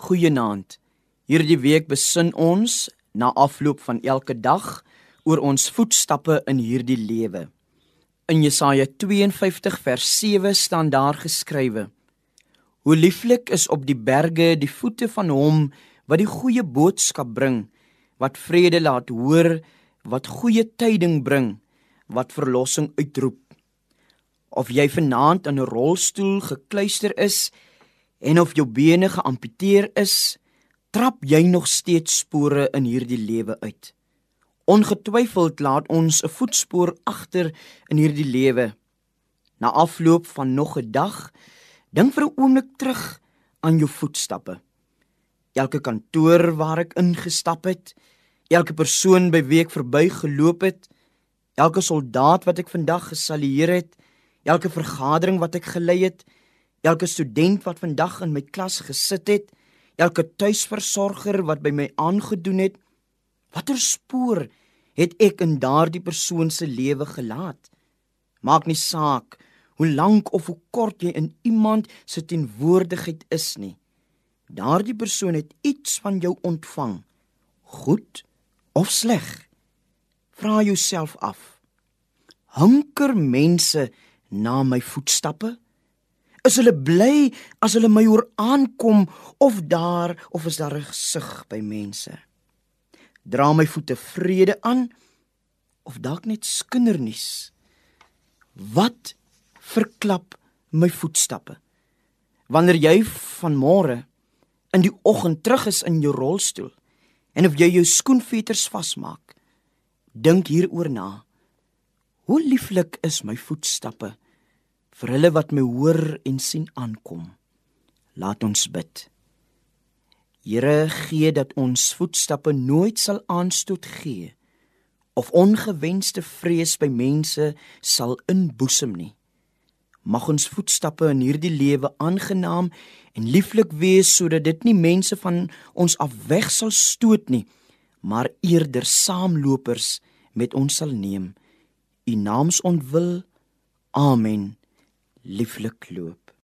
Goeienaand. Hierdie week besin ons na afloop van elke dag oor ons voetstappe in hierdie lewe. In Jesaja 52 vers 7 staan daar geskrywe: Hoe lieflik is op die berge die voete van hom wat die goeie boodskap bring, wat vrede laat hoor, wat goeie tyding bring, wat verlossing uitroep. Of jy vanaand in 'n rolstoel gekluister is, en of jou bene geamputeer is, trap jy nog steeds spore in hierdie lewe uit. Ongetwyfeld laat ons 'n voetspoor agter in hierdie lewe. Na afloop van nog 'n dag, dink vir 'n oomblik terug aan jou voetstappe. Elke kantoor waar ek ingestap het, elke persoon by wie ek verbygeloop het, elke soldaat wat ek vandag gesalueer het, elke vergadering wat ek gelei het, elke student wat vandag in my klas gesit het, elke tuisversorger wat by my aangedoen het, watter spoor het ek in daardie persoon se lewe gelaat? Maak nie saak hoe lank of hoe kort jy in iemand se teenwoordigheid is nie. Daardie persoon het iets van jou ontvang, goed of sleg. Vra jouself af: Hunker mense na my voetstappe? Is hulle bly as hulle my hoor aankom of daar of is daar 'n gesig by mense? Dra my voete vrede aan of dalk net skindernuus? Wat verklap my voetstappe? Wanneer jy van môre in die oggend terug is in jou rolstoel en of jy jou skoenveters vasmaak, dink hieroor na. Hoe lieflik is my voetstappe? Vir hulle wat my hoor en sien aankom. Laat ons bid. Here, gee dat ons voetstappe nooit sal aanstoot gee of ongewenste vrees by mense sal inboesem nie. Mag ons voetstappe in hierdie lewe aangenaam en lieflik wees sodat dit nie mense van ons af weg sal stoot nie, maar eerder saamlopers met ons sal neem. U naams ontwil. Amen lieflik loop.